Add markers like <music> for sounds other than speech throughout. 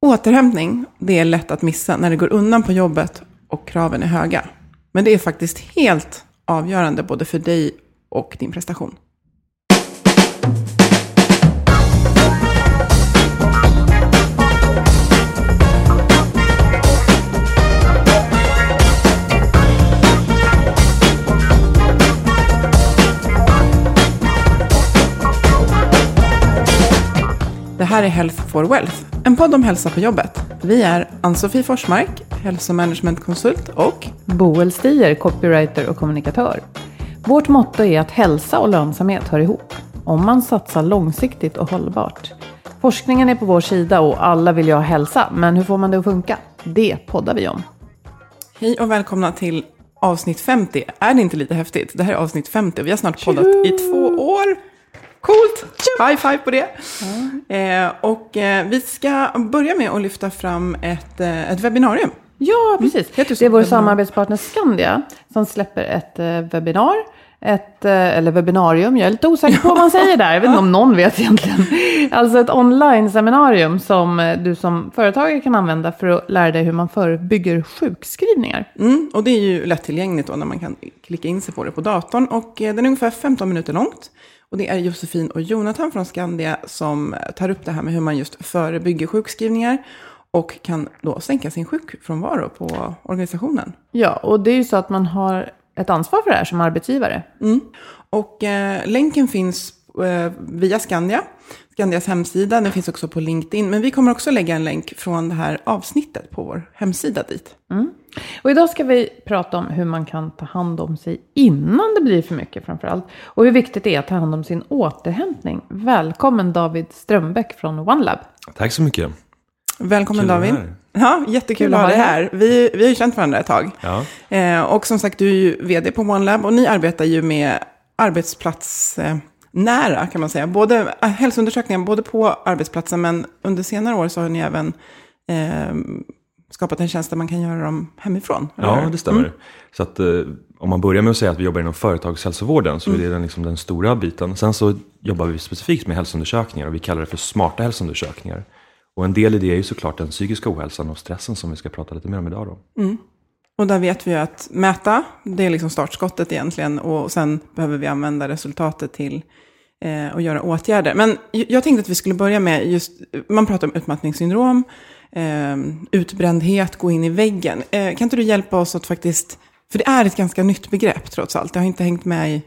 Återhämtning, det är lätt att missa när det går undan på jobbet och kraven är höga. Men det är faktiskt helt avgörande både för dig och din prestation. Det här är Health for Wealth, en podd om hälsa på jobbet. Vi är Ann-Sofie Forsmark, hälsomanagementkonsult och Boel Stier, copywriter och kommunikatör. Vårt motto är att hälsa och lönsamhet hör ihop. Om man satsar långsiktigt och hållbart. Forskningen är på vår sida och alla vill ju ha hälsa, men hur får man det att funka? Det poddar vi om. hej och välkomna till avsnitt 50. Är det inte lite häftigt? Det här är avsnitt 50 och vi har snart poddat i två år. Coolt! High five på det. Eh, och eh, vi ska börja med att lyfta fram ett, eh, ett webbinarium. Ja, precis. Heter det är vår Webinar. samarbetspartner Skandia som släpper ett eh, webbinar. Ett, eh, eller webbinarium, jag är lite osäker på vad man säger där. Jag vet inte om någon vet egentligen. Alltså ett online-seminarium som eh, du som företagare kan använda för att lära dig hur man förebygger sjukskrivningar. Mm, och det är ju lättillgängligt då när man kan klicka in sig på det på datorn. Och den är ungefär 15 minuter långt. Och det är Josefin och Jonathan från Skandia som tar upp det här med hur man just förebygger sjukskrivningar. Och kan då sänka sin sjukfrånvaro på organisationen. Ja, och det är ju så att man har ett ansvar för det här som arbetsgivare. Mm. Och eh, länken finns eh, via Skandia, Skandias hemsida. Den finns också på LinkedIn. Men vi kommer också lägga en länk från det här avsnittet på vår hemsida dit. Och idag ska vi prata om hur man kan ta hand om sig innan det blir för mycket framför allt. Och hur viktigt det är att ta hand om sin återhämtning. Välkommen David Strömbäck från OneLab. Tack så mycket. Välkommen Kul David. Ja, jättekul att ha dig här. Vi, vi har ju känt varandra ett tag. Ja. Eh, och som sagt, du är ju vd på OneLab och ni arbetar ju med arbetsplatsnära eh, nära, kan man säga. Både äh, hälsoundersökningar både på arbetsplatsen men under senare år så har ni även eh, skapat en tjänst där man kan göra dem hemifrån. eller Ja, det stämmer. Mm. Så att, eh, om man börjar med att säga att vi jobbar inom företagshälsovården så är det den, liksom den stora biten. Sen så jobbar vi specifikt med hälsoundersökningar och vi kallar det för smarta hälsoundersökningar. Och en del i det är ju såklart den psykiska ohälsan och stressen som vi ska prata lite mer om idag då. Och där vet vi ju att mäta, det är liksom startskottet egentligen. Och sen behöver vi använda resultatet till eh, att göra åtgärder. Men jag tänkte att vi skulle börja med just, man pratar om utmattningssyndrom, eh, utbrändhet, gå in i väggen. Eh, kan inte du hjälpa oss att faktiskt, för det är ett ganska nytt begrepp trots allt. Det har inte hängt med i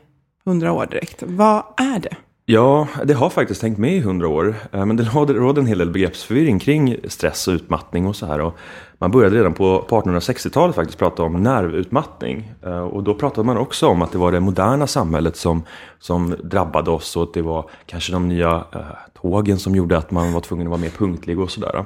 hundra år direkt. Vad är det? Ja, det har faktiskt hängt med i hundra år. Eh, Men det <laughs> råder, en hel del begreppsförvirring kring stress och utmattning och så här. Och man började redan på, på 1860-talet faktiskt prata om nervutmattning. Eh, Och då pratade man också om att det var det moderna samhället som, som drabbade oss och att det var kanske de nya eh, tågen som gjorde att man var tvungen att vara mer punktlig och sådär.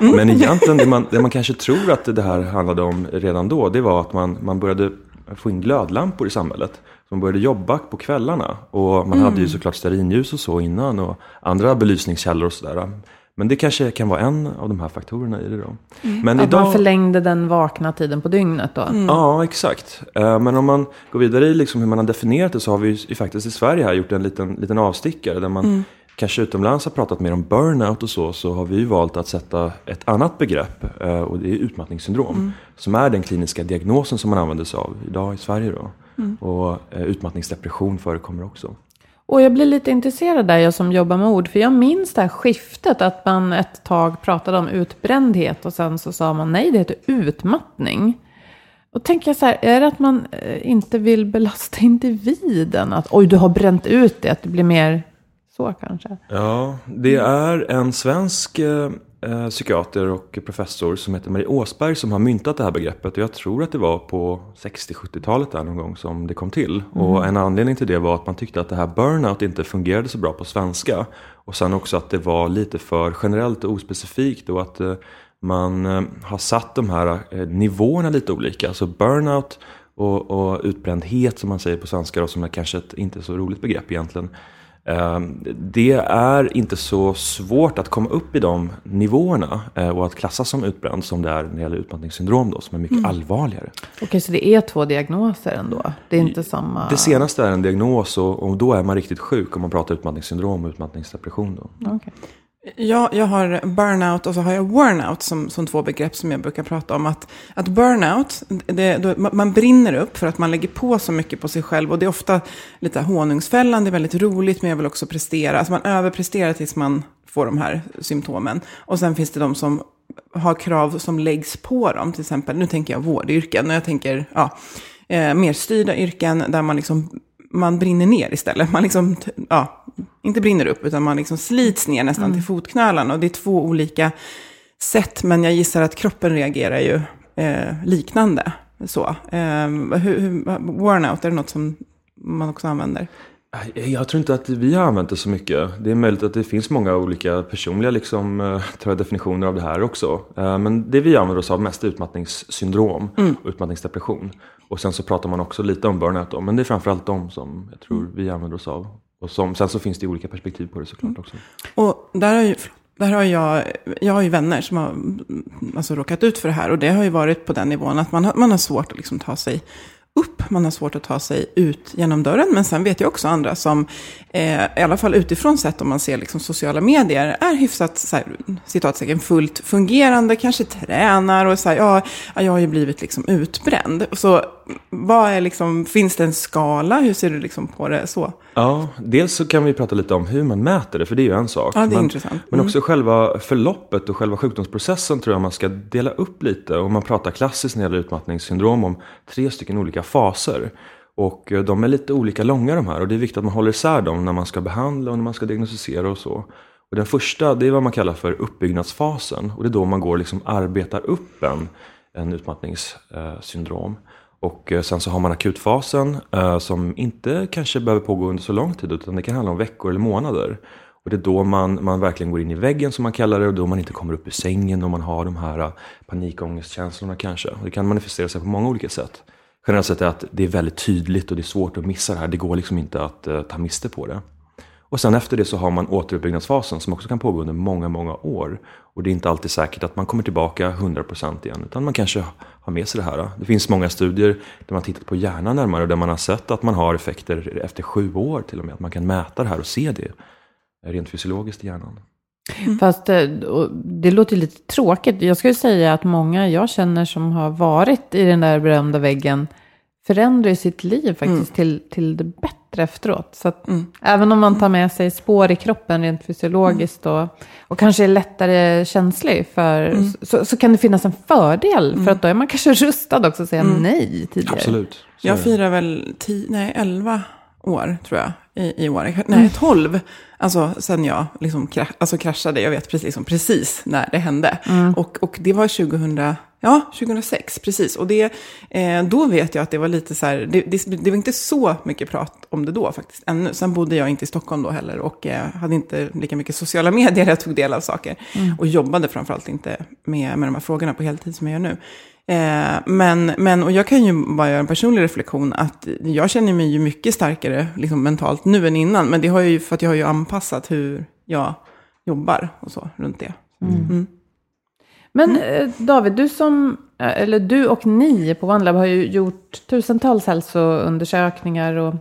<laughs> Men egentligen det man, det man kanske tror att det här handlade om redan då, det var att man, man började få in glödlampor i samhället. Som började jobba på kvällarna. Och man hade ju såklart stearinljus och så innan och andra belysningskällor och sådär. Men det kanske kan vara en av de här faktorerna i det då. Men Att man förlängde den vakna tiden på dygnet då. Ja, exakt. Eh, Men om man går vidare i liksom hur man har definierat det så har vi ju faktiskt i Sverige här gjort en liten, liten avstickare där man kanske utomlands har pratat mer om burnout och så, så har vi ju valt att sätta ett annat begrepp eh, och det är utmattningssyndrom. Som är den kliniska diagnosen som man använder sig av idag i Sverige då. Och eh, utmattningsdepression förekommer också. Och jag blir lite intresserad där, jag som jobbar med ord. För jag minns det här skiftet, att man ett tag pratade om utbrändhet och sen så sa man nej, det heter utmattning. Och tänker jag så här, är det att man eh, inte vill belasta individen? Att oj, du har bränt ut det, att det blir mer så kanske? Ja, det är en svensk eh, psykiater och professor som heter Marie Åsberg som har myntat det här begreppet. Och jag tror att det var på 60-70-talet där någon gång som det kom till. Och en anledning till det var att man tyckte att det här burnout inte fungerade så bra på svenska. Och sen också att det var lite för generellt och ospecifikt och att eh, man eh, har satt de här eh, nivåerna lite olika. Alltså burnout och, och utbrändhet som man säger på svenska då, som är kanske ett inte så roligt begrepp egentligen. Eh, Det är inte så svårt att komma upp i de nivåerna eh, och att klassas som utbränd som det är när det gäller utmattningssyndrom då, som är mycket allvarligare. Okej, så det är två diagnoser ändå? Det är inte samma? Det senaste är en diagnos och, och då är man riktigt sjuk om man pratar utmattningssyndrom och utmattningsdepression. Då. Okej. Jag, jag har burnout och så har jag wornout som, som två begrepp som jag brukar prata om. Att, att burnout, det, då, man man brinner upp för att man lägger på så mycket på sig själv. Och det är ofta lite honungsfällan, det är väldigt roligt men jag vill också prestera. Alltså man överpresterar tills man får de här symptomen. Och sen finns det de som har krav som läggs på dem. Till exempel, nu tänker jag vårdyrken och jag tänker ja, eh, mer styrda yrken där man liksom man brinner ner istället. Man liksom, ja, inte brinner upp, utan man liksom slits ner nästan till fotknölarna. Och det är två olika sätt, men jag gissar att kroppen reagerar ju eh, liknande. Så. Eh, hur, hur, wornout, är det något som man också använder? Jag tror inte att vi har använt det så mycket. Det är möjligt att det finns många olika personliga liksom, eh, definitioner av det här också. Eh, Men det vi använder oss av mest är utmattningssyndrom och utmattningsdepression. Och sen så pratar man också lite om burnout då, men det är framförallt de som jag tror vi använder oss av. Och som, sen så finns det olika perspektiv på det såklart också. Och där har, ju, där har jag, jag har ju vänner som har mm, alltså, råkat ut för det här. Och det har ju varit på den nivån att man har, man har svårt att liksom ta sig upp. Man har svårt att ta sig ut genom dörren. Men sen vet jag också andra som, eh, i alla fall utifrån sett om man ser liksom sociala medier, är hyfsat, så här, citattecken, fullt fungerande, kanske tränar och så här, ja, ja, jag har ju blivit liksom utbränd. Så vad är liksom, finns det en skala? Hur ser du liksom på det så? Ja, dels så kan vi prata lite om hur man mäter det, för det är ju en sak. Ja, det är men, intressant. Men Mm. också själva förloppet och själva sjukdomsprocessen tror jag man ska dela upp lite. Och man pratar klassiskt när det gäller utmattningssyndrom om tre stycken olika faser. Och eh, de är lite olika långa de här och det är viktigt att man håller isär dem när man ska behandla och när man ska diagnostisera och så. Och den första, det är vad man kallar för uppbyggnadsfasen. Och det är då man går och liksom arbetar upp en, en utmattningssyndrom. Eh, och eh, sen så har man akutfasen som inte kanske behöver pågå under så lång tid utan det kan handla om veckor eller månader. Och det är då man, man verkligen går in i väggen som man kallar det och då man inte kommer upp ur sängen och man har de här panikångestkänslorna kanske. Och det kan manifestera sig på många olika sätt. Generellt sett är att det är väldigt tydligt och det är svårt att missa det här. Det går liksom inte att eh, ta miste på det. Och sen efter det så har man återuppbyggnadsfasen som också kan pågå under många, många år. Och det är inte alltid säkert att man kommer tillbaka 100% igen, utan man kanske har med sig det här. Det finns många studier där man har tittat på hjärnan närmare och där man har sett att man har effekter efter sju år till och med. Att man kan mäta det här och se det rent fysiologiskt i hjärnan. Fast eh, det låter ju lite tråkigt. Jag skulle säga att många jag känner som har varit i den där berömda väggen förändrar sitt liv faktiskt till, till det bättre efteråt. Så att även om man tar med sig spår i kroppen rent fysiologiskt och, och kanske är lättare känslig för, så, så kan det finnas en fördel. För att då är man kanske <laughs> rustad också att säga nej tidigare. Absolut. Så Jag firar väl tio, nej, 11 år, tror jag, i, i år. Nej, 12. Alltså, sen jag liksom kra, alltså, kraschade. Jag vet precis, liksom, precis när det hände. Och, och det var Ja, 2006, precis. Och det, eh, då vet jag att det var lite så här, det, det, det, var inte så mycket prat om det då faktiskt, ännu. Sen bodde jag inte i Stockholm då heller och eh, hade inte lika mycket sociala <laughs> medier jag tog del av saker. Mm. Och jobbade framförallt inte med, med de här frågorna på heltid som jag gör nu. Eh, men, men, och jag kan ju bara göra en personlig reflektion, att jag känner mig ju mycket starkare liksom, mentalt nu än innan. Men det har ju, för att jag har ju anpassat hur jag jobbar och så runt det. Mm. Mm. Men mm. Eh, David, du som, eh, eller du och ni på OneLab har ju gjort tusentals hälsoundersökningar och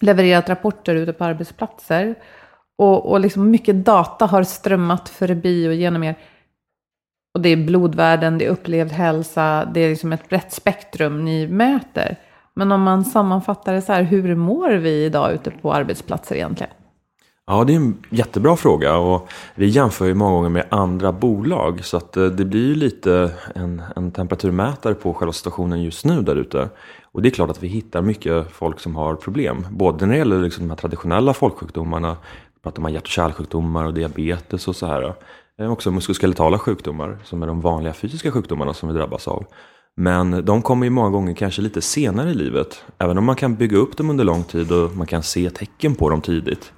levererat rapporter ute på arbetsplatser. Och, och liksom mycket data har strömmat förbi och genom er. Och det är blodvärden, det är upplevd hälsa, det är liksom ett brett spektrum ni möter. Men om man sammanfattar det så här, hur mår vi idag ute på arbetsplatser egentligen? Ja, det är en jättebra fråga och vi jämför ju många gånger med andra bolag så att eh, det blir ju lite en, en temperaturmätare på själva situationen just nu där ute. Och det är klart att vi hittar mycket folk som har problem, både när det gäller liksom de här traditionella folksjukdomarna, pratar man hjärt och kärlsjukdomar och diabetes och så här. Eh, också muskuloskeletala sjukdomar som är de vanliga fysiska sjukdomarna som vi drabbas av. Men de kommer ju många gånger kanske lite senare i livet. Även om man kan bygga upp dem under lång tid och man kan se tecken på dem tidigt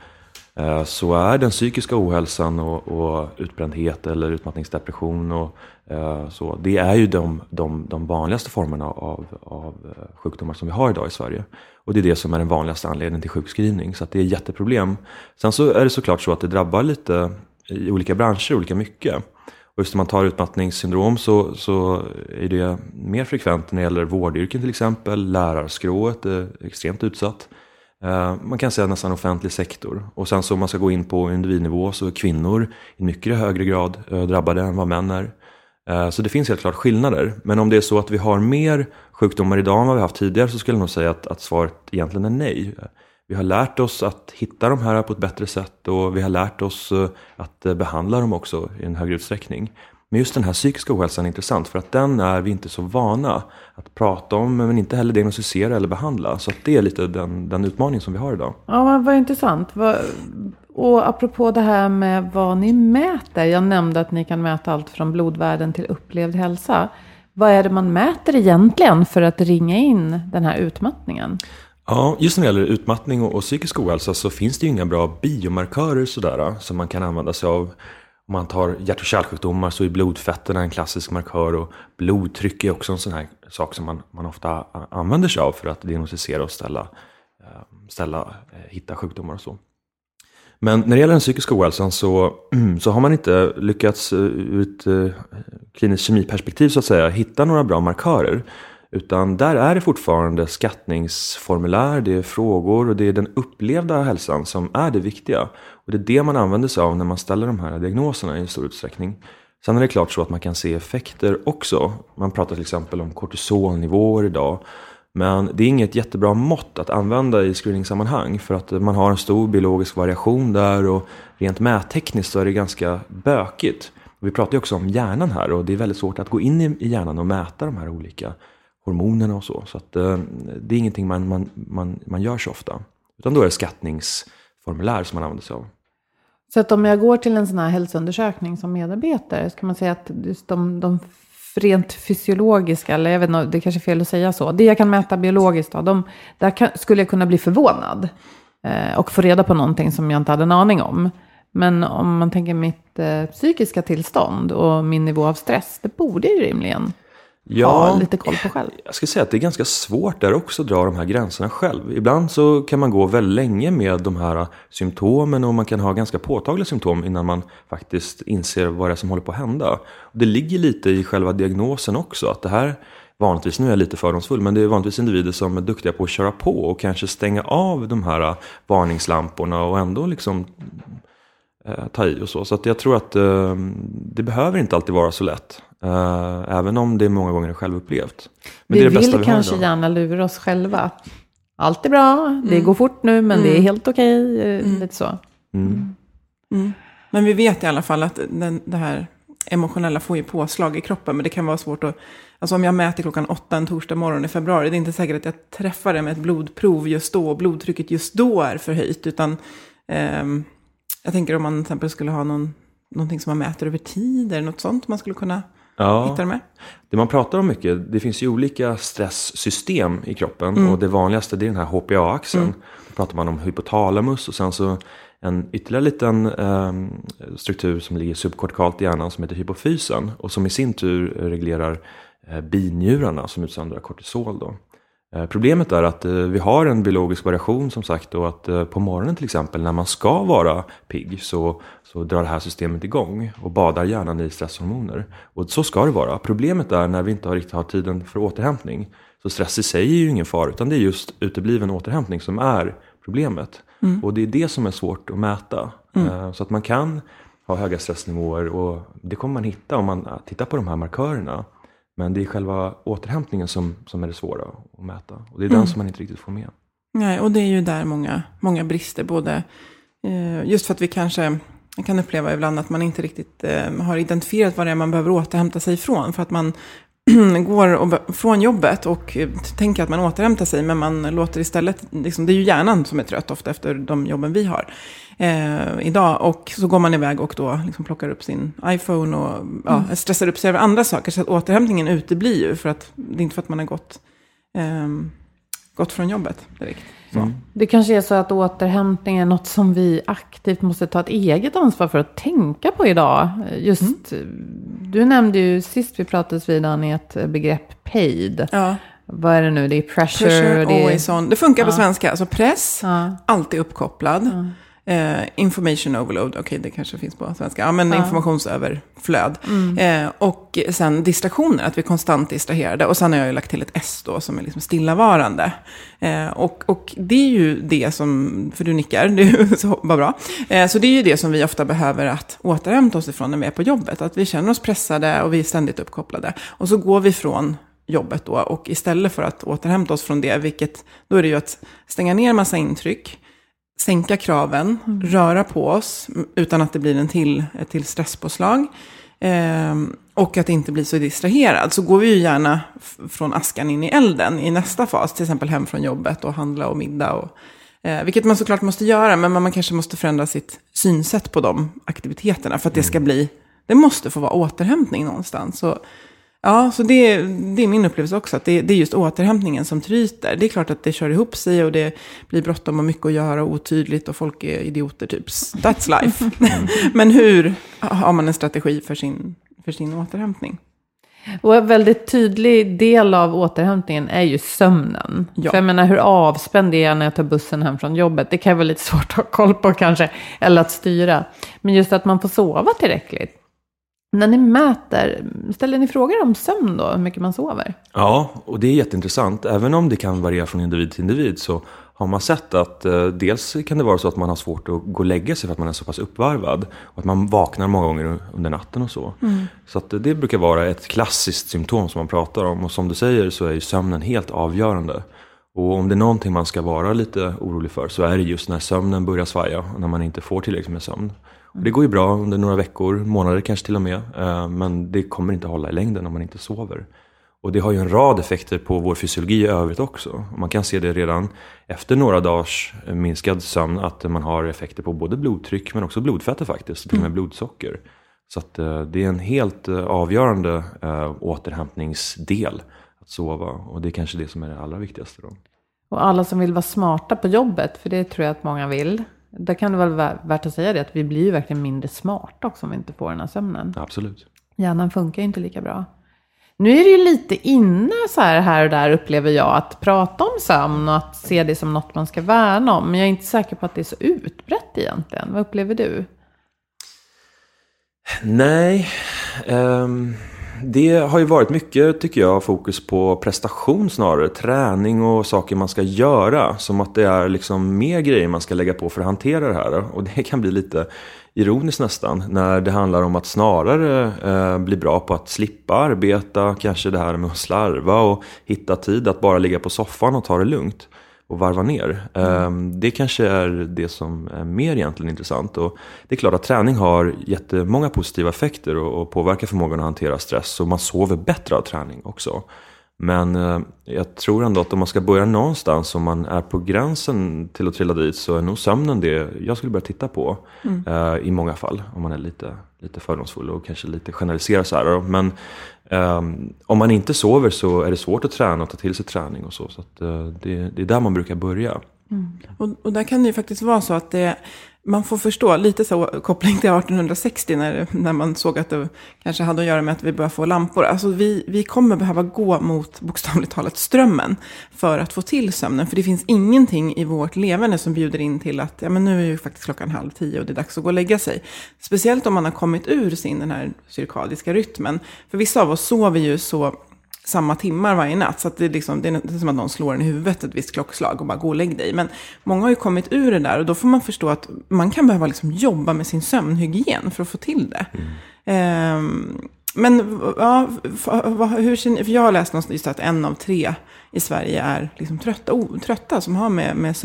eh, så är den psykiska ohälsan och, och utbrändhet eller utmattningsdepression och eh, så, det är ju de, de, de vanligaste formerna av, av sjukdomar som vi har idag i Sverige. Och det är det som är den vanligaste anledningen till sjukskrivning, så det är ett jätteproblem. Sen så är det såklart så att det drabbar lite i olika branscher olika mycket. Och just om man tar utmattningssyndrom så, så är det mer frekvent när det gäller vårdyrken till exempel. Lärarskrået är extremt utsatt. Eh, man kan säga nästan offentlig sektor. Och sen så om man ska gå in på individnivå så är kvinnor i mycket högre grad eh, drabbade än vad män är. Eh, så det finns helt klart skillnader. Men om det är så att vi har mer sjukdomar idag än vad vi haft tidigare så skulle jag nog säga att, att svaret egentligen är nej. Vi har lärt oss att hitta de här på ett bättre sätt och vi har lärt oss eh, att eh, behandla dem också i en högre utsträckning. Men just den här psykiska ohälsan är intressant för att den är vi inte så vana att prata om men inte heller diagnostisera eller behandla. Så det är lite den, den utmaning som vi har idag. Ja, men vad intressant. Och apropå det här med vad ni mäter. Jag nämnde att ni kan mäta allt från blodvärden till upplevd hälsa. Vad är det man mäter egentligen för att ringa in den här utmattningen? Ja, just när det gäller utmattning och, och psykisk ohälsa så finns det ju inga bra biomarkörer sådär eh, som man kan använda sig av. Om man tar hjärt och kärlsjukdomar så är blodfetterna en klassisk markör och blodtryck är också en sån här sak som man, man ofta använder sig av för att diagnostisera och ställa, eh, ställa, eh, hitta sjukdomar och så. Men när det gäller den psykiska ohälsan så, <clears throat> så har man inte lyckats ur ett kliniskt kemiperspektiv så att säga hitta några bra markörer. Utan där är det fortfarande skattningsformulär, det är frågor och det är den upplevda hälsan som är det viktiga. Och det är det man använder sig av när man ställer de här diagnoserna i stor utsträckning. Sen är det klart så att man kan se effekter också. Man pratar till exempel om kortisolnivåer idag. Men det är inget jättebra mått att använda i screeningsammanhang för att man har en stor biologisk variation där och rent mättekniskt så är det ganska bökigt. Vi pratar ju också om hjärnan här och det är väldigt svårt att gå in i hjärnan och mäta de här olika hormonerna och så. Så att, eh, det är ingenting man, man, man, man gör så ofta. Utan då är det skattningsformulär som man använder sig av. Så att om jag går till en sån här hälsoundersökning som medarbetare, så kan man säga att just de, de rent fysiologiska, eller jag vet inte, det är kanske är fel att säga så, det jag kan mäta biologiskt, då, de, där kan, skulle jag kunna bli förvånad eh, och få reda på någonting som jag inte hade en aning om. Men om man tänker mitt eh, psykiska tillstånd och min nivå av stress, det borde ju rimligen ja, ha lite koll på själv? Jag ska säga att det är ganska svårt där också att dra de här gränserna själv. Ibland så kan man gå väldigt länge med de här symptomen och man kan ha ganska påtagliga symptom innan man faktiskt inser vad det är som håller på att hända. Det ligger lite i själva diagnosen också, att det här vanligtvis, nu är jag lite fördomsfull, men det är vanligtvis individer som är duktiga på att köra på och kanske stänga av de här varningslamporna och ändå liksom ta i och så. Så att jag tror att eh, det behöver inte alltid vara så lätt. Uh, även om det många gånger är självupplevt. Men vi det är det vill vi kanske gärna lura oss själva. Allt är bra, mm. det går fort nu, men mm. det är mm. helt okej. Okay, eh, mm. Lite så. Mm. Mm. Men vi vet i alla fall att den, det här emotionella får ju påslag i kroppen. Men det kan vara svårt att... Alltså om jag mäter klockan åtta en torsdag morgon i februari. Det är inte säkert att jag träffar det med ett blodprov just då. Och blodtrycket just då är förhöjt. Utan eh, jag tänker om man till exempel skulle ha någon, någonting som man mäter över tid. Eller något sånt man skulle kunna Ja. Hittar du med? Det man pratar om mycket, det finns ju olika stresssystem i kroppen och det vanligaste det är den här HPA-axeln. Då pratar man om hypotalamus och sen så en ytterligare liten eh, struktur som ligger subkortikalt i hjärnan som heter hypofysen och som i sin tur reglerar eh, binjurarna som utsöndrar kortisol. Då. Eh, Problemet är att eh, vi har en biologisk variation som sagt och att eh, på morgonen till exempel när man ska vara pigg så, så drar det här systemet igång och badar hjärnan i stresshormoner. Och så ska det vara. Problemet är när vi inte har riktigt har tiden för återhämtning. Så stress i sig är ju ingen fara utan det är just utebliven återhämtning som är problemet. Och det är det som är svårt att mäta. Eh, Så att man kan ha höga stressnivåer och det kommer man hitta om man tittar på de här markörerna. Men det är själva återhämtningen som, som är det svåra att mäta. Och det är den som man inte riktigt får med. Nej, och det är ju där många, många brister. Både, eh, just för att vi kanske kan uppleva ibland att man inte riktigt eh, har identifierat vad det är man behöver återhämta sig ifrån. För att man <clears throat> går och, från jobbet och eh, tänker att man återhämtar sig. Men man låter istället, liksom, det är ju hjärnan som är trött ofta efter de jobben vi har eh, idag. Och så går man iväg och då liksom plockar upp sin iPhone och ja, stressar upp sig över andra saker. Så att återhämtningen uteblir ju. För att, det är inte för att man har gått, ehm, gått från jobbet direkt. Så. Det kanske är så att återhämtning är något som vi aktivt måste ta ett eget ansvar för att tänka på idag. Just, du nämnde ju sist vi pratades vid Annie ett begrepp paid. Ja. Vad är det nu? Det är pressure. Pressure, det är. Det funkar på svenska. Alltså press, Ja. alltid uppkopplad. Eh, information overload, okej det kanske finns på svenska. Ja, men informationsöverflöd. Eh, och sen distraktioner, att vi är konstant distraherade. Och sen har jag ju lagt till ett S då, som är liksom stillavarande. Eh, och, och det är ju det som, för du nickar, det <laughs> så, vad bra. Eh, så det är ju det som vi ofta behöver att återhämta oss ifrån när vi är på jobbet. Att vi känner oss pressade och vi är ständigt uppkopplade. Och så går vi från jobbet då. Och istället för att återhämta oss från det, vilket då är det ju att stänga ner massa intryck, sänka kraven, röra på oss utan att det blir en till, ett till stresspåslag. Ehm, och att inte bli så distraherad. Så går vi ju gärna från askan in i elden i nästa fas, till exempel hem från jobbet och handla och middag. Och, eh, vilket man såklart måste göra, men man man kanske måste förändra sitt synsätt på de aktiviteterna för att det ska bli, det måste få vara återhämtning någonstans. Så, Ja, så det, det är min upplevelse också, att det, det är just återhämtningen som tryter. Det är klart att det kör ihop sig och det blir bråttom och mycket att göra och otydligt och folk är idioter, typ. That's life. <laughs> <laughs> Men hur har man en strategi för sin, för sin återhämtning? Och en väldigt tydlig del av återhämtningen är ju sömnen. Ja. För jag menar hur avspänd är jag när jag tar bussen hem från jobbet? Det kan vara lite <laughs> svårt att ha koll på kanske, eller att styra. Men just att man får sova tillräckligt. När ni mäter, ställer ni frågor om sömn då, hur mycket man sover? Ja, och det är jätteintressant. Även om det kan variera från individ till individ så har man sett att eh, dels kan det vara så att man har svårt att gå och lägga sig för att man är så pass uppvarvad. Och att man vaknar många gånger under natten och så. Så att det brukar vara ett klassiskt symptom som man pratar om. Och som du säger så är ju sömnen helt avgörande. Och om det är någonting man ska vara lite orolig för så är det just när sömnen börjar svaja och när man inte får tillräckligt med sömn. Och det går ju bra under några veckor, månader kanske till och med. eh, Men det kommer inte hålla i längden om man inte sover. Och det har ju en rad effekter på vår fysiologi i övrigt också. Man kan se det redan efter några dagars eh, minskad sömn att man har effekter på både blodtryck men också blodfetter faktiskt, och till och med blodsocker. Så att eh, det är en helt avgörande återhämtningsdel att sova och det är kanske det som är det allra viktigaste då. Och alla som vill vara smarta på jobbet, för det tror jag att många vill. Där kan det väl vara värt att säga det, att vi blir ju verkligen mindre smarta också om vi inte får den här sömnen. Absolut. Hjärnan funkar ju inte lika bra. Nu är det ju lite inne så här, här och där upplever jag att prata om sömn och att se det som något man ska värna om. Men jag är inte säker på att det är så utbrett egentligen. Vad upplever du? Nej, ehm, det har ju varit mycket, tycker jag, fokus på prestation snarare. Träning och saker man ska göra. Som att det är liksom mer grejer man ska lägga på för att hantera det här. Och det kan bli lite ironiskt nästan. När det handlar om att snarare eh, bli bra på att slippa arbeta. Kanske det här med att slarva och hitta tid att bara ligga på soffan och ta det lugnt och varva ner. Ehm, Det kanske är det som är mer egentligen intressant. Och det är klart att träning har jättemånga positiva effekter och och påverkar förmågan att hantera stress. Och man sover bättre av träning också. Men eh, jag tror ändå att om man ska börja någonstans, om man är på gränsen till att trilla dit, så är nog sömnen det jag skulle börja titta på. Eh, I många fall, om man är lite, lite fördomsfull och kanske lite generaliserar så här. Men ehm, om man inte sover så är det svårt att träna och ta till sig träning och så. Så att, eh, det, det är där man brukar börja. Och, och där kan det ju faktiskt vara så att det, man får förstå lite så koppling till 1860 när, när man såg att det kanske hade att göra med att vi börjar få lampor. Alltså vi, vi kommer behöva gå mot bokstavligt talat strömmen för att få till sömnen. För det finns ingenting i vårt levande som bjuder in till att ja, men nu är ju faktiskt klockan halv tio och det är dags att gå och lägga sig. Speciellt om man har kommit ur sin den här cirkadiska rytmen. För vissa av oss sover ju så samma timmar varje natt. Så det, är liksom, det är som att någon slår en i huvudet ett visst klockslag och bara gå och lägg dig. Men många har ju kommit ur det där och då får man förstå att man kan behöva liksom jobba med sin sömnhygien för att få till det. Ehm, men ja, hur känner? För jag har läst någonstans att en av tre i Sverige är liksom trötta, o, trötta som har med, med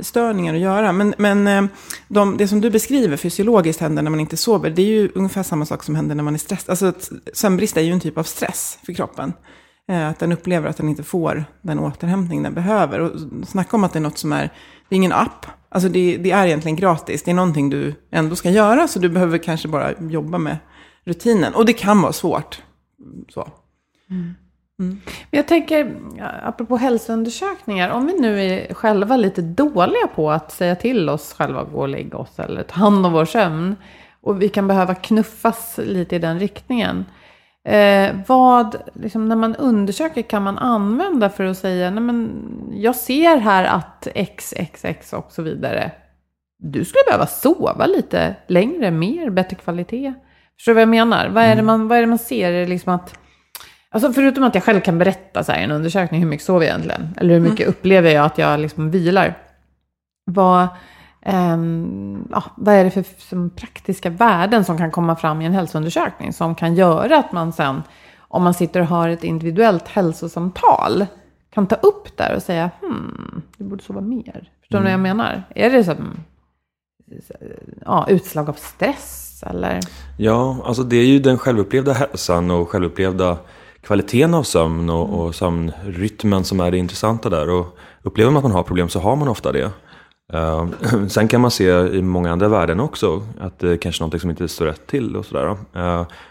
störningar att göra. Men, men eh, de, det som du beskriver fysiologiskt händer när man inte sover, det är ju ungefär samma sak som händer när man är stressad. Alltså sömnbrist är ju en typ av stress för kroppen. Eh, att den upplever att den inte får den återhämtning den behöver. Och snacka om att det är något som är, det är ingen app. Alltså det, det är egentligen gratis. Det är någonting du ändå ska göra. Så du behöver kanske bara jobba med rutinen. Och det kan vara svårt. Så. Mm. Men jag tänker, apropå hälsoundersökningar, om vi nu är själva lite dåliga på att säga till oss själva att gå och lägga oss eller ta hand om vår sömn och vi kan behöva knuffas lite i den riktningen. Eh, vad, liksom, när man undersöker kan man använda för att säga, nej men jag ser här att XXX och så vidare. Du skulle behöva sova lite längre, mer, bättre kvalitet. Förstår du vad jag menar? Vad är det man, vad är man ser? Är det liksom att Alltså förutom att jag själv kan berätta så här i en undersökning hur mycket sover jag egentligen? Eller hur mycket upplever jag att jag liksom vilar? Vad, ehm, ja, vad är det för som praktiska värden som kan komma fram i en hälsoundersökning? Som kan göra att man sen, om man sitter och har ett individuellt hälsosamtal, kan ta upp där och säga, hmm, du borde sova mer. Förstår ni vad jag menar? Är det som ja, utslag av stress eller? Ja, alltså det är ju den självupplevda hälsan och självupplevda kvaliteten av sömn och, och sömnrytmen som är det intressanta där. Och upplever man att man har problem så har man ofta det. Eh, <clears throat> sen kan man se i många andra värden också att det är kanske är något som inte står rätt till och sådär. Eh,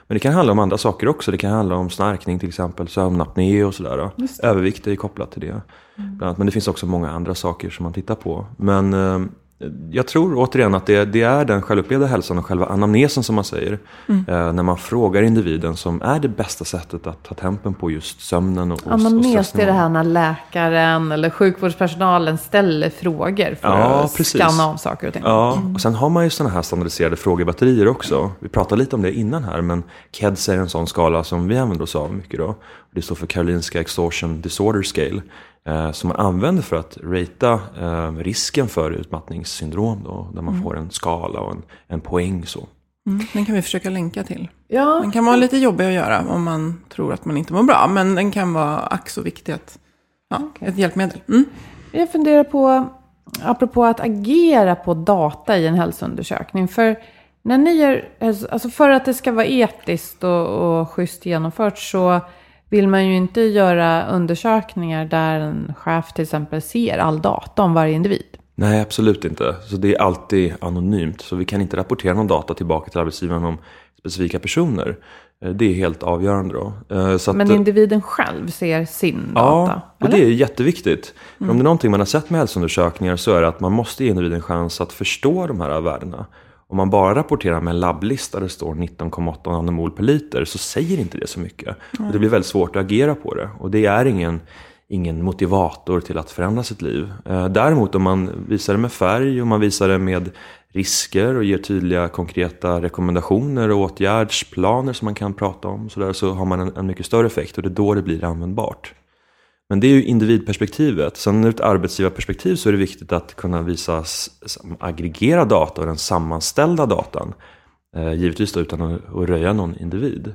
men det kan handla om andra saker också. Det kan handla om snarkning till exempel, sömnapné och sådär. Övervikt är ju kopplat till det. Bland annat. Men det finns också många andra saker som man tittar på. Men eh, jag tror återigen att det, det är den självupplevda hälsan och själva anamnesen som man säger. Eh, när man frågar individen som är det bästa sättet att ta tempen på just sömnen och, och, Anamnes, är det här när läkaren eller sjukvårdspersonalen ställer frågor för Ja, att precis. skanna av saker och ting. Ja, och sen har man ju sådana här standardiserade frågebatterier också. Vi pratade lite om det innan här, men KEDS är en sån skala som vi använder oss av mycket då. Det står för Karolinska Extortion Disorder Scale. Eh, som man använder för att ratea eh, risken för utmattningssyndrom då. Där man får en skala och en, en poäng så. Mm, den kan vi försöka länka till. Ja, Den kan vara lite jobbig att göra om man tror att man inte mår bra. Men den kan vara ack så viktig att, ja, ett hjälpmedel. Mm. Jag funderar på, apropå att agera på data i en hälsoundersökning. För när ni gör, alltså för att det ska vara etiskt och, och schysst genomfört så vill man ju inte göra undersökningar där en chef till exempel ser all data om varje individ. Nej, absolut inte. Så det är alltid anonymt. Så vi kan inte rapportera någon data tillbaka till arbetsgivaren om specifika personer. Eh, Det är helt avgörande då. Eh, att, Men individen själv ser sin data. Ja, och det är jätteviktigt. För om det är någonting man har sett med hälsoundersökningar så är det att man måste ge individen en chans att förstå de här värdena. Om man bara rapporterar med en labblista där det står 19,8 nanomol per liter så säger inte det så mycket. Och det blir väldigt svårt att agera på det. Och det är ingen, ingen motivator till att förändra sitt liv. Eh, Däremot om man visar det med färg och man visar det med risker och ger tydliga konkreta rekommendationer och åtgärdsplaner som man kan prata om så, där, så har man en, en mycket större effekt och det är då det blir användbart. Men det är ju individperspektivet. Sen ur ett arbetsgivarperspektiv så är det viktigt att kunna visa aggregerad aggregera data och den sammanställda datan. Eh, givetvis då utan att, att röja någon individ.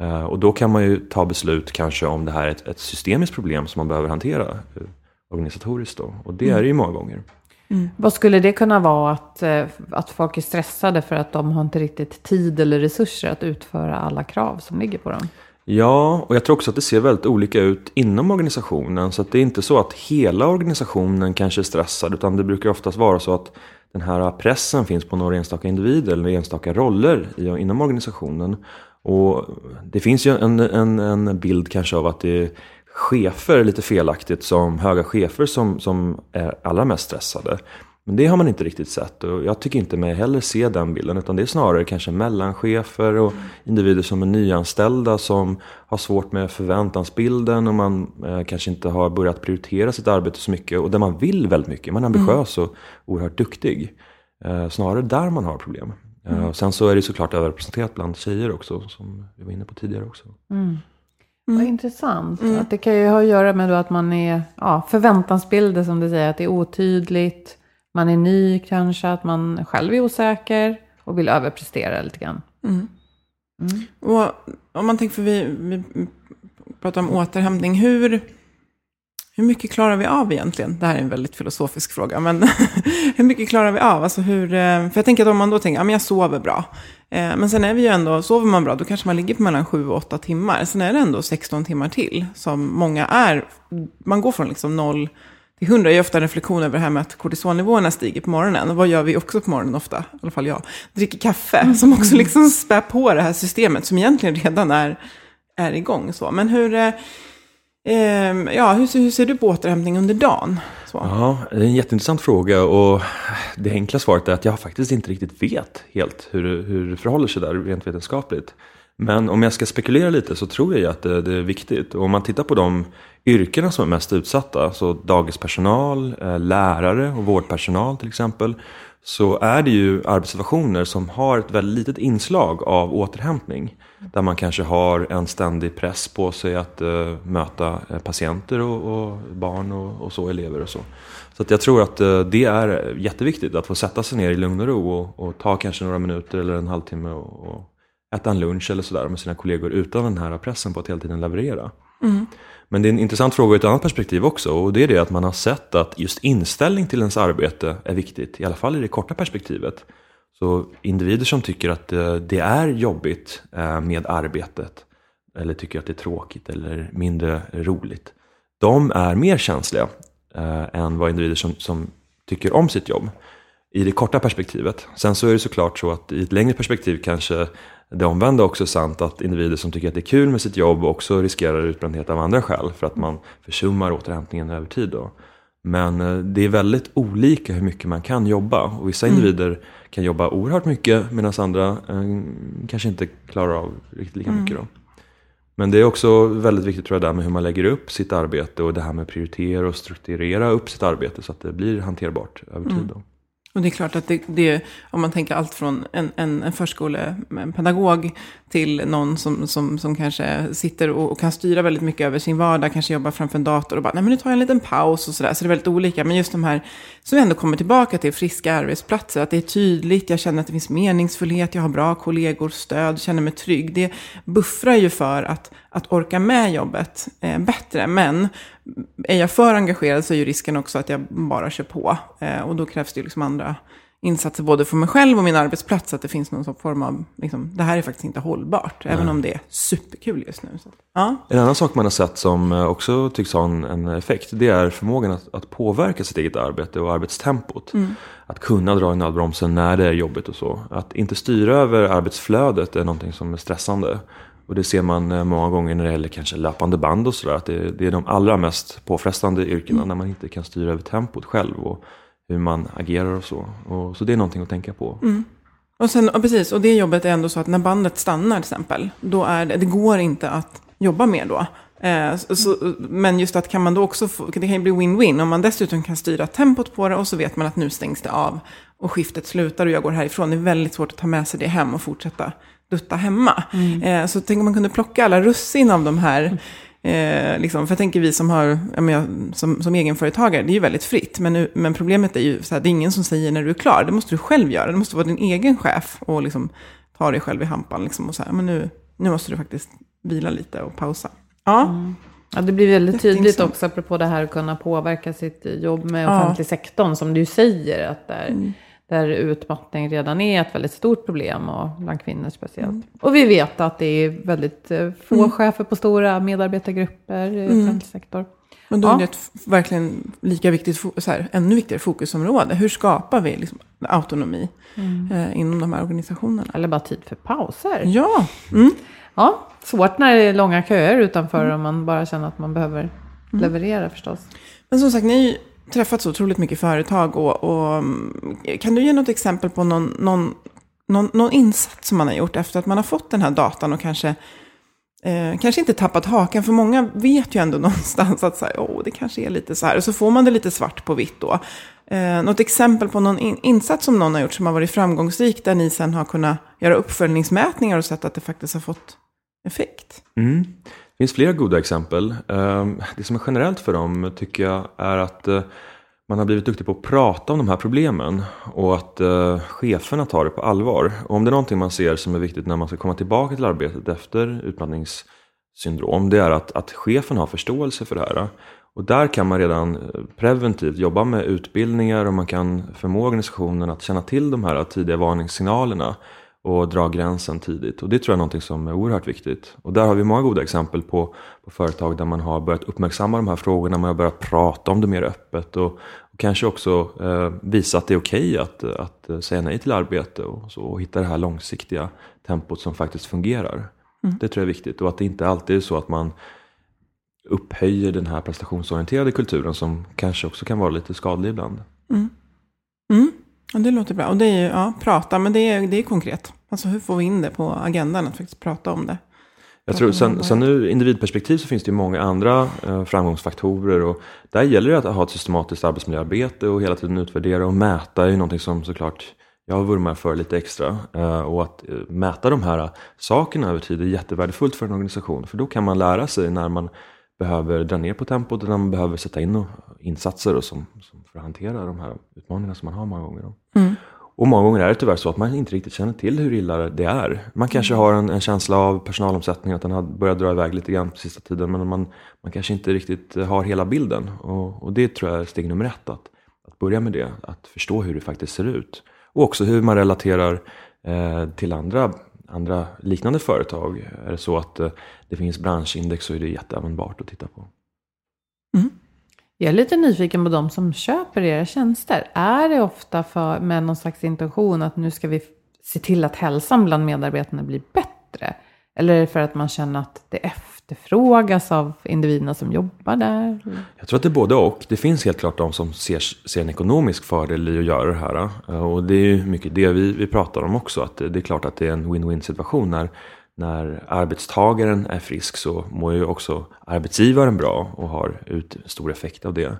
Eh, och då kan man ju ta beslut kanske om det här är ett, ett systemiskt problem som man behöver hantera eh, organisatoriskt då. Och det är det ju många gånger. Mm. Vad skulle det kunna vara att, eh, att folk är stressade för att de har inte riktigt tid eller resurser att utföra alla krav som ligger på dem? Ja, och jag tror också att det ser väldigt olika ut inom organisationen. Så att det är inte så att hela organisationen kanske är stressad, utan det brukar oftast vara så att den här pressen finns på några enstaka individer eller enstaka roller inom organisationen. Och det finns ju en, en, en bild kanske av att det är chefer lite felaktigt som höga chefer som, som är allra mest stressade. Men det har man inte riktigt sett och jag tycker inte mig heller se den bilden utan det är snarare kanske mellanchefer och individer som är nyanställda som har svårt med förväntansbilden och man eh, kanske inte har börjat prioritera sitt arbete så mycket och där man vill väldigt mycket. Man är ambitiös och oerhört duktig. Eh, snarare där man har problem. Eh, mm. sen så är det såklart överrepresenterat bland tjejer också som vi var inne på tidigare också. Mm. Mm. Vad intressant. Mm. Att det kan ju ha att göra med att man är ja, förväntansbilder som du säger, att det är otydligt man är ny kanske, att man själv är osäker och vill överprestera lite grann. Mm. Mm. Och om man tänker, för vi, vi pratar om återhämtning, hur, hur mycket klarar vi av egentligen? Det här är en väldigt filosofisk fråga, men <laughs> hur mycket klarar vi av? Alltså hur, eh, för jag tänker att om man då tänker, ja men jag sover bra. Eh, men sen är vi ju ändå, sover man bra, då kanske man ligger på mellan 7 och 8 timmar. Sen är det ändå 16 timmar till, som många är. Man går från liksom noll till 100 är ofta en reflektion över det här med att kortisonnivåerna stiger på morgonen. Och vad gör vi också på morgonen ofta, i alla fall jag? Dricker kaffe, mm. som också liksom spär på det här systemet som egentligen redan är, är igång. Så. Men hur, eh, ehm, ja, hur, hur ser du på återhämtning under dagen? Så. Ja, det är en jätteintressant fråga och det enkla svaret är att jag faktiskt inte riktigt vet helt hur, hur det förhåller sig där rent vetenskapligt. Men om jag ska spekulera lite så tror jag ju att det, det är viktigt. Och om man tittar på de yrkena som är mest utsatta, så dagispersonal, eh, lärare och vårdpersonal till exempel, så är det ju arbetssituationer som har ett väldigt litet inslag av återhämtning. Där man kanske har en ständig press på sig att uh, möta eh, patienter och, och barn och, och, så, elever och så. Så att jag tror att uh, det är jätteviktigt att få sätta sig ner i lugn och ro och, och ta kanske några minuter eller en halvtimme och, och äta en lunch eller sådär med sina kollegor utan den här pressen på att hela tiden leverera. Mm. Men det är en intressant fråga ur ett annat perspektiv också och det är det att man har sett att just inställning till ens arbete är viktigt, i alla fall i det korta perspektivet. Så individer som tycker att eh, det är jobbigt eh, med arbetet eller tycker att det är tråkigt eller mindre roligt, de är mer känsliga eh, än vad individer som, som tycker om sitt jobb i det korta perspektivet. Sen så är det såklart så att i ett längre perspektiv kanske det omvända också är sant att individer som tycker att det är kul med sitt jobb också riskerar utbrändhet av andra skäl för att man försummar återhämtningen över tid. Då. Men eh, det är väldigt olika hur mycket man kan jobba och vissa mm. individer kan jobba oerhört mycket medan andra eh, kanske inte klarar av riktigt lika mm. mycket. Då. Men det är också väldigt viktigt tror jag, där med hur man lägger upp sitt arbete och det här med att prioritera och strukturera upp sitt arbete så att det blir hanterbart över tid. Mm. Då. Och det är klart att det, det, om man tänker allt från en, en, en förskolepedagog till någon som, som, som kanske sitter och, och, kan styra väldigt mycket över sin vardag, kanske jobbar framför en dator och bara, nej men nu tar jag en liten paus och sådär. Så det är väldigt olika. Men just de här som ändå kommer tillbaka till friska arbetsplatser, att det är tydligt, jag känner att det finns meningsfullhet, jag har bra kollegor, stöd, känner mig trygg. Det buffrar ju för att, att orka med jobbet eh, bättre. Men är jag för engagerad så är ju risken också att jag bara kör på. Eh, och då krävs det ju liksom andra insatser både för mig själv och min arbetsplats. Att det finns någon form av, liksom, det här är faktiskt inte hållbart. Nej. Även om det är superkul just nu. Så, ja. En annan sak man har sett som eh, också tycks ha en, en effekt. Det är förmågan att, att, påverka sitt eget arbete och arbetstempot. Mm. Att kunna dra i nödbromsen när det är jobbigt och så. Att inte styra över arbetsflödet är någonting som är stressande. Och det ser man eh, många gånger när det gäller kanske löpande band och sådär. Att det, det, är de allra mest påfrestande yrkena mm. när man inte kan styra över tempot själv. Och hur man agerar och så. Och, så det är någonting att tänka på. Mm. Och, sen, och precis, och det jobbet är ändå så att när bandet stannar till exempel. Då är det, det går inte att jobba mer då. Eh, så, men just att kan man då också få, det kan ju bli win-win. Om man dessutom kan styra tempot på det och så vet man att nu stängs det av. Och skiftet slutar och jag går härifrån. Det är väldigt svårt att ta med sig det hem och fortsätta dutta hemma. Mm. Eh, så tänk om man kunde plocka alla russin av de här. Eh, liksom, för jag tänker vi som har, jag, som, som egenföretagare, det är ju väldigt fritt. Men, men problemet är ju här, det är ingen som säger när du är klar. Det måste du själv göra. Det måste vara din egen chef och liksom ta dig själv i hampan. Liksom, och så här, men nu, nu måste du faktiskt vila lite och pausa. Ja. Mm. Ja, det blir väldigt tydligt också, apropå det här att kunna påverka sitt jobb med offentlig ja. sektorn, som du säger. Att där, mm där utmattning redan är ett väldigt stort problem och bland kvinnor speciellt. Och vi vet att det är väldigt eh, få chefer på stora medarbetargrupper i offentlig sektor. Men då Ja. är det ett f- verkligen lika viktigt, så här, ännu viktigare fokusområde. Hur skapar vi liksom autonomi eh, inom de här organisationerna? Eller bara tid för pauser. Ja, mm. Ja, svårt när det är långa köer utanför och man bara känner att man behöver leverera förstås. men som sagt, ni träffat så otroligt mycket företag. Och, och, mm, kan du ge något exempel på någon, någon, någon, någon insats som man har gjort efter att man har fått den här datan och kanske Eh, kanske inte tappat hakan, för många vet ju ändå <laughs> någonstans att så här, oh, det kanske är lite så här. Och så får man det lite svart på vitt då. Eh, något exempel på någon in, insats som någon har gjort som har varit framgångsrik, där ni sen har kunnat göra uppföljningsmätningar och sett att det faktiskt har fått effekt. Mm. Det finns flera goda exempel. Ehm, det som är generellt för dem tycker jag är att eh, man har blivit duktig på att prata om de här problemen och att eh, cheferna tar det på allvar. Och om det är någonting man ser som är viktigt när man ska komma tillbaka till arbetet efter utmattningssyndrom, det är att, att chefen har förståelse för det här. Och där kan man redan eh, preventivt jobba med utbildningar och man kan förmå organisationen att känna till de här tidiga varningssignalerna och dra gränsen tidigt. Och det tror jag är någonting som är oerhört viktigt. Och där har vi många goda exempel på, på företag där man har börjat uppmärksamma de här frågorna, man har börjat prata om det mer öppet och, och kanske också eh, visa att det är okej att, att eh, säga nej till arbete och, så, och hitta det här långsiktiga tempot som faktiskt fungerar. Det tror jag är viktigt och att det inte alltid är så att man upphöjer den här prestationsorienterade kulturen som kanske också kan vara lite skadlig ibland. Mm. Ja, det låter bra. Och det är ju, ja, prata, men det är, det är konkret. Alltså hur får vi in det på agendan att faktiskt prata om det? Jag tror, sen, sen ur individperspektiv så finns det ju många andra eh, framgångsfaktorer och där gäller det att ha ett systematiskt arbetsmiljöarbete och hela tiden utvärdera och mäta är ju någonting som såklart jag vurmar för lite extra. Eh, och att eh, mäta de här sakerna över tid är jättevärdefullt för en organisation för då kan man lära sig när man behöver dra ner på tempot och när man behöver sätta in insatser och som, som för att hantera de här utmaningarna som man har många gånger. Då. Mm. Och många gånger är det tyvärr så att man inte riktigt känner till hur illa det är. Man kanske har en, en känsla av personalomsättning, att den har börjat dra iväg lite grann på sista tiden. Men man, man kanske inte riktigt eh, har hela bilden. Och, och det tror jag är steg nummer ett, att, att börja med det. Att förstå hur det faktiskt ser ut. Och också hur man relaterar eh, till andra, andra liknande företag. Är det så att eh, det finns branschindex så är det jätteanvändbart att titta på. Jag är lite nyfiken på de som köper era tjänster. Är det ofta för, med någon slags intention att nu ska vi se till att hälsan bland medarbetarna blir bättre? Eller är det för att man känner att det efterfrågas av individerna som jobbar där? Jag tror att det är både och. Det finns helt klart de som ser, ser en ekonomisk fördel i att göra det här. Och det är ju mycket det vi, vi pratar om också. Att det är klart att det är en win-win situation. När, när arbetstagaren är frisk så mår ju också arbetsgivaren bra och har ut stor effekt av det.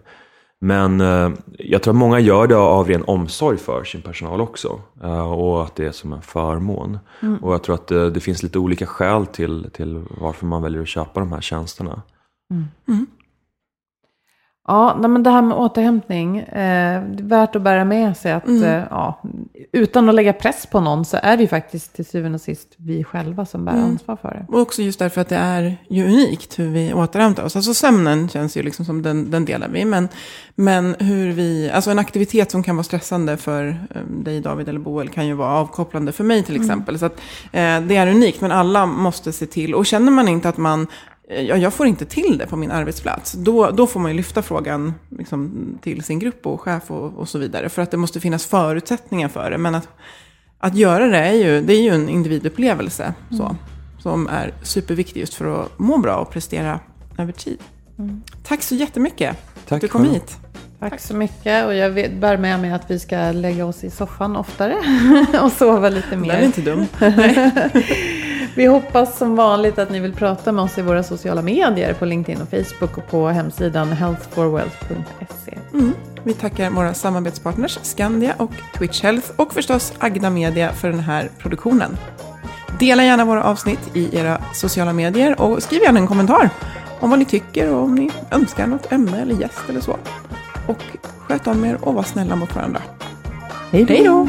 Men eh, jag tror att många gör det av ren omsorg för sin personal också. Eh, och att det är som en förmån. Och jag tror att eh, det finns lite olika skäl till, till varför man väljer att köpa de här tjänsterna. Ja, nej, men det här med återhämtning. Eh, det är värt att bära med sig att eh, ja, utan att lägga press på någon så är det ju faktiskt till syvende och sist vi själva som bär ansvar för det. Och också just därför att det är ju unikt hur vi återhämtar oss. Alltså sömnen känns ju liksom som den, den delar vi. Men, men hur vi, alltså en aktivitet som kan vara stressande för eh, dig David eller Boel kan ju vara avkopplande för mig till exempel. Så att, eh, det är unikt men alla måste se till. Och känner man inte att man Ja, jag får inte till det på min arbetsplats. Då, då får man ju lyfta frågan liksom, till sin grupp och chef och, och så vidare. För att det måste finnas förutsättningar för det. Men att, att göra det är ju, det är ju en individupplevelse. Så, som är superviktig just för att må bra och prestera över tid. Tack så jättemycket Tack att du kom själv. hit. Tack så mycket och jag vet, bär med mig att vi ska lägga oss i soffan oftare <laughs> och sova lite Den är mer. inte dum. <laughs> <laughs> Vi hoppas som vanligt att ni vill prata med oss i våra sociala medier på LinkedIn och Facebook och på hemsidan healthforwealth.se. Mm. Vi tackar våra samarbetspartners Skandia och Twitch Health och förstås Agda Media för den här produktionen. Dela gärna våra avsnitt i era sociala medier och skriv gärna en kommentar om vad ni tycker och om ni önskar något ämne eller gäst eller så. Och sköt om er och var snälla mot varandra. Hej Hej då!